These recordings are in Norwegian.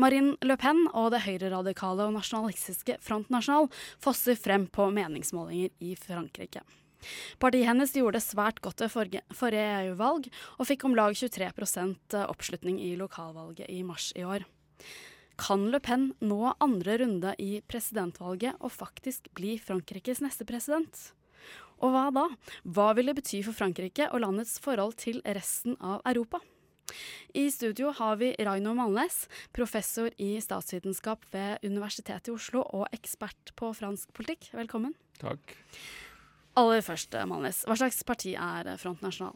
Marine Le Pen og det høyreradikale og nasjonalistiske Front National fosser frem på meningsmålinger i Frankrike. Partiet hennes gjorde det svært godt ved forrige EU-valg, og fikk om lag 23% oppslutning i lokalvalget i mars i år. Kan Le Pen nå andre runde i presidentvalget og faktisk bli Frankrikes neste president? Og hva da? Hva vil det bety for Frankrike og landets forhold til resten av Europa? I studio har vi Raino Malnes, professor i statsvitenskap ved Universitetet i Oslo og ekspert på fransk politikk. Velkommen. Takk. Aller først, Malnes. Hva slags parti er Front National?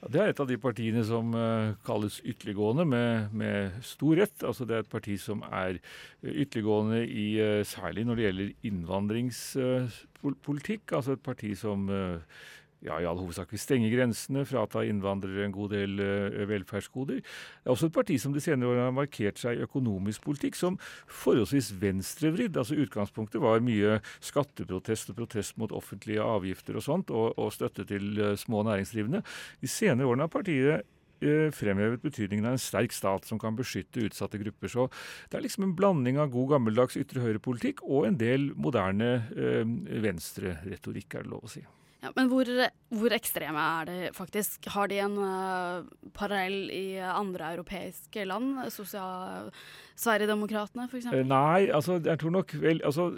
Det er et av de partiene som uh, kalles ytterliggående, med, med, stor rett. Altså Det er et parti som er ytterliggående i, særlig når det gjelder innvandringspolitikk. Altså et parti som ja, i all hovedsak vil stenge grensene, frata innvandrere en god del uh, velferdsgoder. Det er også et parti som de senere årene har markert seg i økonomisk politikk som forholdsvis venstrevridd. Altså Utgangspunktet var mye skatteprotest og protest mot offentlige avgifter og sånt, og, og støtte til uh, små næringsdrivende. De senere årene har partiet eh, fremhevet betydningen av en sterk stat som kan beskytte utsatte grupper. Så det er liksom en blanding av god gammeldags ytre høyre-politikk og en del moderne eh, venstreretorikk, er det lov å si. Ja, men hvor, hvor, ekstreme er de faktisk? Har de en uh, parallell i andre europeiske land? Sverigedemokraterna f.eks.? Uh, nei, altså jeg tror nok vel altså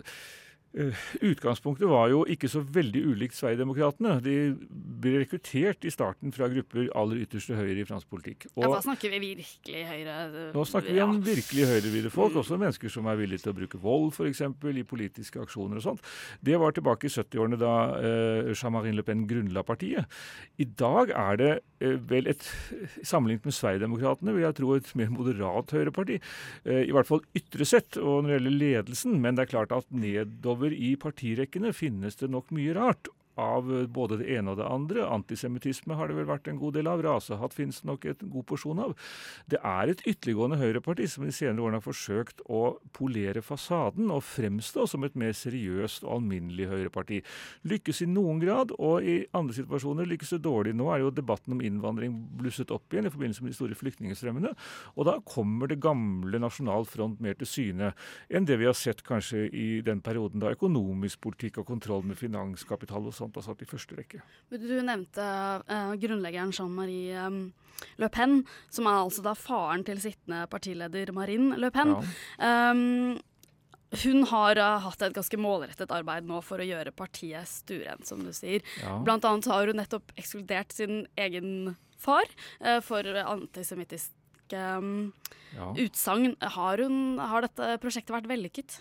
Uh, utgangspunktet var jo ikke så veldig ulikt Sverigedemokraterna. De ble rekruttert i starten fra grupper aller ytterste høyre i fransk politikk. Og ja, Da snakker vi virkelig høyre? Nå snakker vi om virkelig høyrevridde folk. Mm. Også mennesker som er villige til å bruke vold f.eks. i politiske aksjoner og sånt. Det var tilbake i 70-årene da uh, Jean-Marie Le Pen grunnla partiet. I dag er det uh, vel et, sammenlignet med Sverigedemokraterna, vil jeg tro et mer moderat høyreparti. Uh, I hvert fall ytre sett og når det gjelder ledelsen. Men det er klart at Nedover i partirekkene finnes det nok mye rart av både det ene og det andre. Antisemittisme har det vel vært en god del av. Rasehatt finnes det nok en god porsjon av. Det er et ytterliggående høyreparti som de senere årene har forsøkt å polere fasaden og fremstå som et mer seriøst og alminnelig høyreparti. Lykkes i noen grad, og i andre situasjoner lykkes det dårlig. Nå er jo debatten om innvandring blusset opp igjen i forbindelse med de store flyktningstrømmene. Og da kommer det gamle Nasjonal Front mer til syne enn det vi har sett kanskje i den perioden da økonomisk politikk og kontroll med finanskapital og satt i første rekke. Du nevnte uh, grunnleggeren Jean-Marie um, Le Pen, som er altså da faren til sittende partileder Marine Le Pen. Ja. Um, hun har uh, hatt et ganske målrettet arbeid nå for å gjøre partiet stuerent, som du sier. Ja. Blant annet har hun nettopp ekskludert sin egen far uh, for antisemittisk um, ja. utsagn. Har, har, dette prosjektet vært vellykket?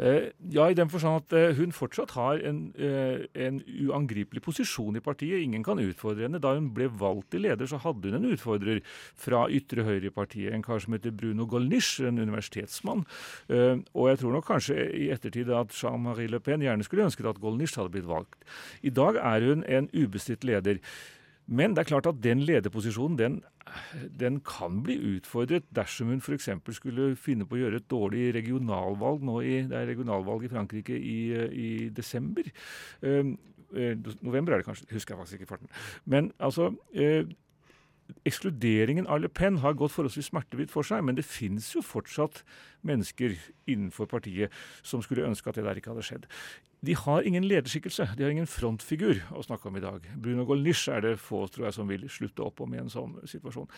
Eh, ja, i den forstand at eh, hun fortsatt har en, eh, en, uangripelig posisjon i partiet. Ingen kan utfordre henne. Da hun ble valgt til leder, så hadde hun en utfordrer fra ytre høyre i partiet. En kar som heter Bruno Golnisch, en universitetsmann. Eh, og jeg tror nok kanskje i ettertid at Jean-Marie Le Pen gjerne skulle ønsket at Golnisch hadde blitt valgt. I dag er hun en ubestridt leder. Men det er klart at den lederposisjonen den, den kan bli utfordret dersom hun f.eks. skulle finne på å gjøre et dårlig regionalvalg nå i, Det er regionalvalg i Frankrike i, i desember. Uh, november er det kanskje, husker jeg faktisk ikke farten. Men altså uh, Ekskluderingen av Le Pen har gått forholdsvis smertevidt for seg, men det finnes jo fortsatt mennesker innenfor partiet som skulle ønske at det der ikke hadde skjedd. De har ingen lederskikkelse, de har ingen frontfigur å snakke om i dag. Bruno Golnisch er det få tror jeg, som vil slutte opp om i en sånn situasjon.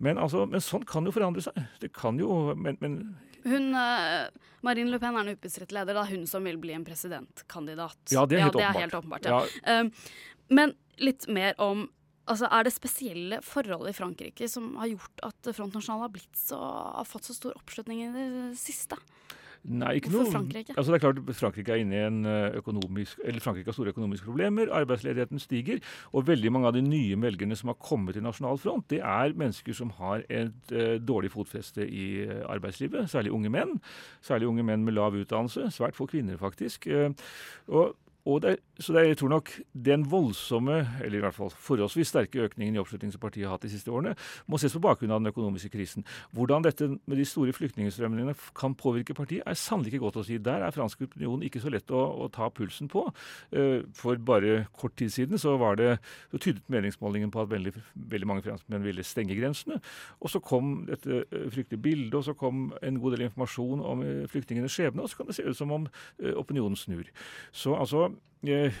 Men, altså, men sånn kan jo forandre seg. Det kan jo men, men hun, uh, Marine Le Pen er en ubestridt leder. Det er hun som vil bli en presidentkandidat. Ja, det er helt ja, det er helt åpenbart ja. Ja. Uh, men litt mer om Altså, Er det spesielle forhold i Frankrike som har gjort at Front National har, så, har fått så stor oppslutning i det siste? Nei, ikke noe. Frankrike? Altså det er klart Frankrike er inne i en eh, økonomisk, eller Frankrike har store økonomiske problemer. Arbeidsledigheten stiger. Og veldig mange av de nye velgerne som har kommet til Nasjonal Front, det er mennesker som har et uh, dårlig fotfeste i uh, arbeidslivet. Særlig unge menn. Særlig unge menn med lav utdannelse. Svært få kvinner, faktisk. Uh, og og det, så det, jeg tror nok den voldsomme, eller i hvert fall forholdsvis sterke økningen i oppslutning som partiet har hatt de siste årene, må ses på bakgrunn av den økonomiske krisen. Hvordan dette med de store flyktningstrømmene kan påvirke partiet, er sannelig ikke godt å si. Der er fransk opinion ikke så lett å, å ta pulsen på. Uh, for bare kort tid siden så, det, så tydet meningsmålingen på at veldig, veldig mange franskmenn ville stenge grensene. Og så kom dette uh, fryktelige bildet, og så kom en god del informasjon om uh, flyktningenes skjebne, og så kan det se ut som om opinionen snur. Så altså Eh,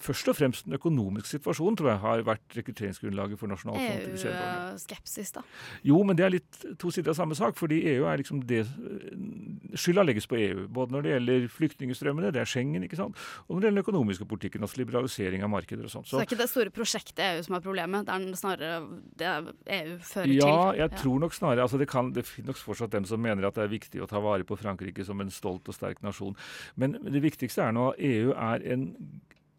først og fremst den økonomiske situasjonen tror jeg har vært rekrutteringsgrunnlaget for Nasjonalfront. EU-skepsis, da? Jo, men det er litt to sider av samme sak. fordi EU er liksom det Skylda legges på EU. Både når det gjelder flyktningstrømmene, det er Schengen, ikke sant, og når det gjelder den økonomiske politikken, altså liberalisering av markeder og sånt. Så, så det er ikke det store prosjektet EU som er problemet, det er snarere det EU fører ja, til? Ja, jeg tror nok snarere altså det, kan, det finnes nok fortsatt dem som mener at det er viktig å ta vare på Frankrike som en stolt og sterk nasjon. Men det viktigste er nå at EU er en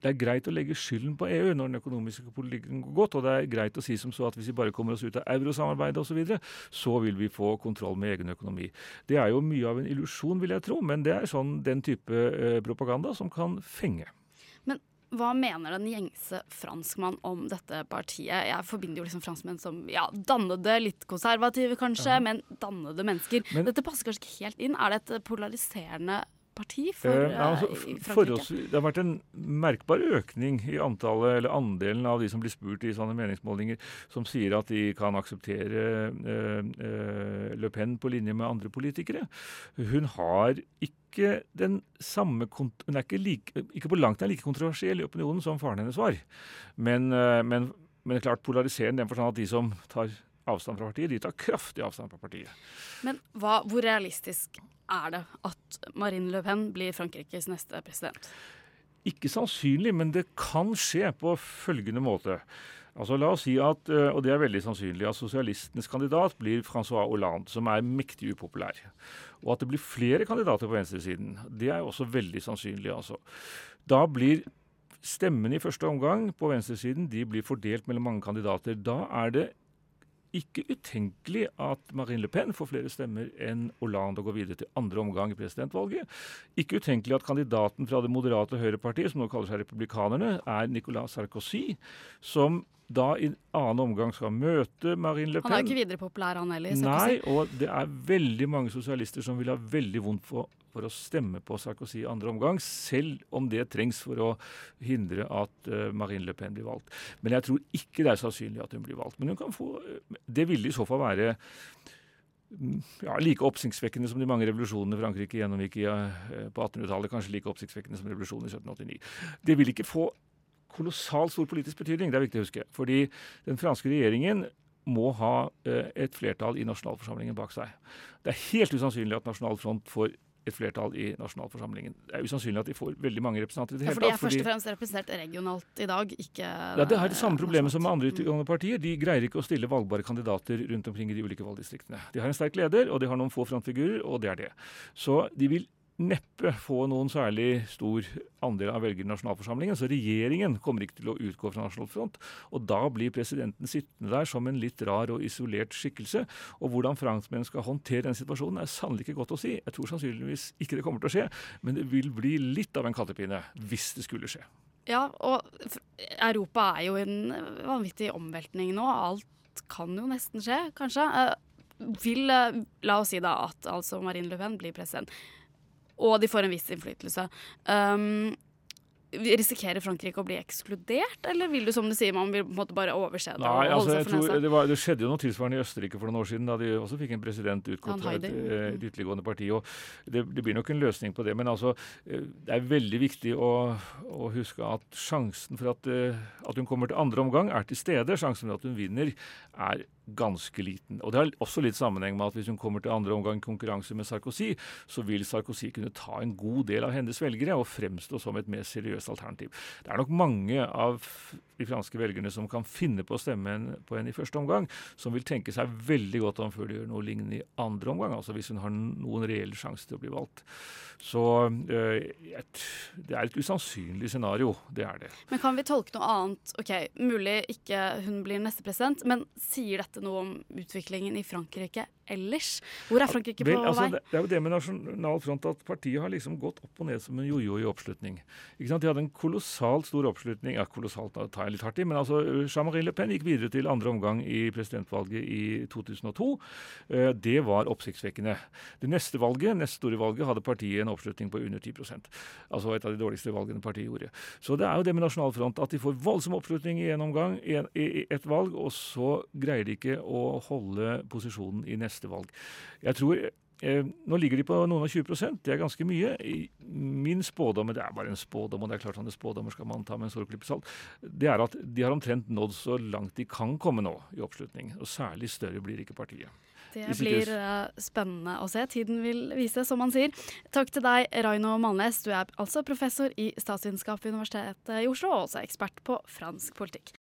det er greit å legge skylden på EU når den økonomiske politikken går godt. Og det er greit å si som så at hvis vi bare kommer oss ut av eurosamarbeidet osv., så, videre, så vil vi få kontroll med egen økonomi. Det er jo mye av en illusjon, vil jeg tro, men det er sånn den type eh, propaganda som kan fenge. Men hva mener den gjengse franskmann om dette partiet? Jeg forbinder jo liksom franskmenn som ja, dannede, litt konservative kanskje, ja. men dannede mennesker. Men, Dette passer kanskje ikke helt inn. Er det et polariserende parti for eh, altså, eh, Frankrike? det har vært en merkbar økning i antallet, eller andelen av de som blir spurt i sånne meningsmålinger, som sier at de kan akseptere eh, eh, Le Pen på linje med andre politikere. Hun har ikke den samme Hun er ikke, like, ikke på langt nær like kontroversiell i opinionen som faren hennes var. Men, eh, men, men klart polariserende i den forstand at de som tar avstand fra partiet, de tar kraftig avstand fra partiet. Men hva, hvor realistisk er det at Marine Le Pen blir Frankrikes neste president? Ikke sannsynlig, men det kan skje på følgende måte. Altså La oss si at, eh, og det er veldig sannsynlig, at sosialistenes kandidat blir Francois Hollande, som er mektig upopulær. Og at det blir flere kandidater på venstresiden, det er også veldig sannsynlig. altså. Da blir stemmene i første omgang på venstresiden de blir fordelt mellom mange kandidater. Da er det ikke utenkelig at Marine Le Pen får flere stemmer enn Hollande og går videre til andre omgang i presidentvalget. Ikke utenkelig at kandidaten fra det moderate høyrepartiet, som nå kaller seg Republikanerne, er Nicolas Sarkozy, som da i annen omgang skal møte Marine Le Pen. Han er ikke videre populær, han heller. Nei, og det er veldig mange sosialister som vil ha veldig vondt for for å stemme på Sarkozy i andre omgang, selv om det trengs for å hindre at uh, Marine Le Pen blir valgt. Men jeg tror ikke det er sannsynlig at hun blir valgt. Men hun kan få Det ville i så fall være mm, ja, like oppsiktsvekkende som de mange revolusjonene Frankrike gjennomgikk uh, på 1800-tallet. Kanskje like oppsiktsvekkende som revolusjonen i 1789. Det vil ikke få kolossalt stor politisk betydning, det er viktig å huske. Fordi den franske regjeringen må ha et flertall i nasjonalforsamlingen bak seg. Det er helt usannsynlig at Nasjonal Front får et flertall i nasjonalforsamlingen. Det er usannsynlig at de får veldig mange representanter. i det hele tatt. Ja, for de er først og fremst representert regionalt i dag, ikke ja, Det er det samme problemet som med andre utgående partier. De greier ikke å stille valgbare kandidater rundt omkring i de ulike valgdistriktene. De har en sterk leder, og de har noen få frontfigurer, og det er det. Så de vil neppe få noen særlig stor andel av velgerne i nasjonalforsamlingen. Så regjeringen kommer ikke til å utgå fra Nasjonal Front. Og da blir presidenten sittende der som en litt rar og isolert skikkelse. Og hvordan franskmennene skal håndtere den situasjonen, er sannelig ikke godt å si. Jeg tror sannsynligvis ikke det kommer til å skje, men det vil bli litt av en kattepine hvis det skulle skje. Ja, og Europa er jo i en vanvittig omveltning nå. Alt kan jo nesten skje, kanskje. Eh, vil, eh, la oss si da at altså Marine Le Pen blir president og de får en viss innflytelse. Um, Risikerer Frankrike å bli ekskludert, eller vil du som du sier, man vil på en måte bare overse det? Nei, altså, tror, det, var, det, skjedde jo noe tilsvarende i Østerrike for noen år siden, da de også fikk en president utgått fra et, eh, et ytterliggående parti. og det, det, blir nok en løsning på det. Men altså, eh, det er veldig viktig å, å huske at sjansen for at, eh, at hun kommer til andre omgang, er til stede. Sjansen for at hun vinner, er ganske liten. Og Det har også litt sammenheng med at hvis hun kommer til andre omgang konkurranse med Sarkozy, så vil Sarkozy kunne ta en god del av hennes velgere og fremstå som et mer seriøst alternativ. Det er nok mange av de franske velgerne som kan finne på å stemme på henne i første omgang, som vil tenke seg veldig godt om før de gjør noe lignende i andre omgang, altså hvis hun har noen reell sjanse til å bli valgt. Så øh, det er et usannsynlig scenario, det er det. Men kan vi tolke noe annet? Ok, Mulig ikke hun blir neste president, men sier dette noe om utviklingen i Frankrike ellers? Hvor er Frankrike Vel, på altså, vei? Det er jo det med Nasjonal Front at partiet har liksom gått opp og ned som en jojo i oppslutning. Ikke sant? De hadde en kolossalt stor oppslutning ja, Kolossalt da tar jeg litt hardt i, men altså Jean-Marie Le Pen gikk videre til andre omgang i presidentvalget i 2002. Eh, Det var oppsiktsvekkende. Det neste valget, neste store valget hadde partiet en oppslutning på under 10% Altså et av de dårligste valgene partiet gjorde. Så det er jo det med Nasjonal Front at de får voldsom oppslutning i en omgang, i et valg, og så greier de ikke å holde posisjonen i neste valg. Jeg tror Eh, nå ligger de på noen og 20 det er ganske mye. Min spådom, det er bare en spådom, og det er klart sånne spådommer skal man ta med en stor klype salt, det er at de har omtrent nådd så langt de kan komme nå i oppslutning. Og særlig større blir ikke partiet. Det blir eh, spennende å se. Tiden vil vise, som man sier. Takk til deg, Raino Malnes. Du er altså professor i statsvitenskap ved Universitetet i Oslo, og også ekspert på fransk politikk.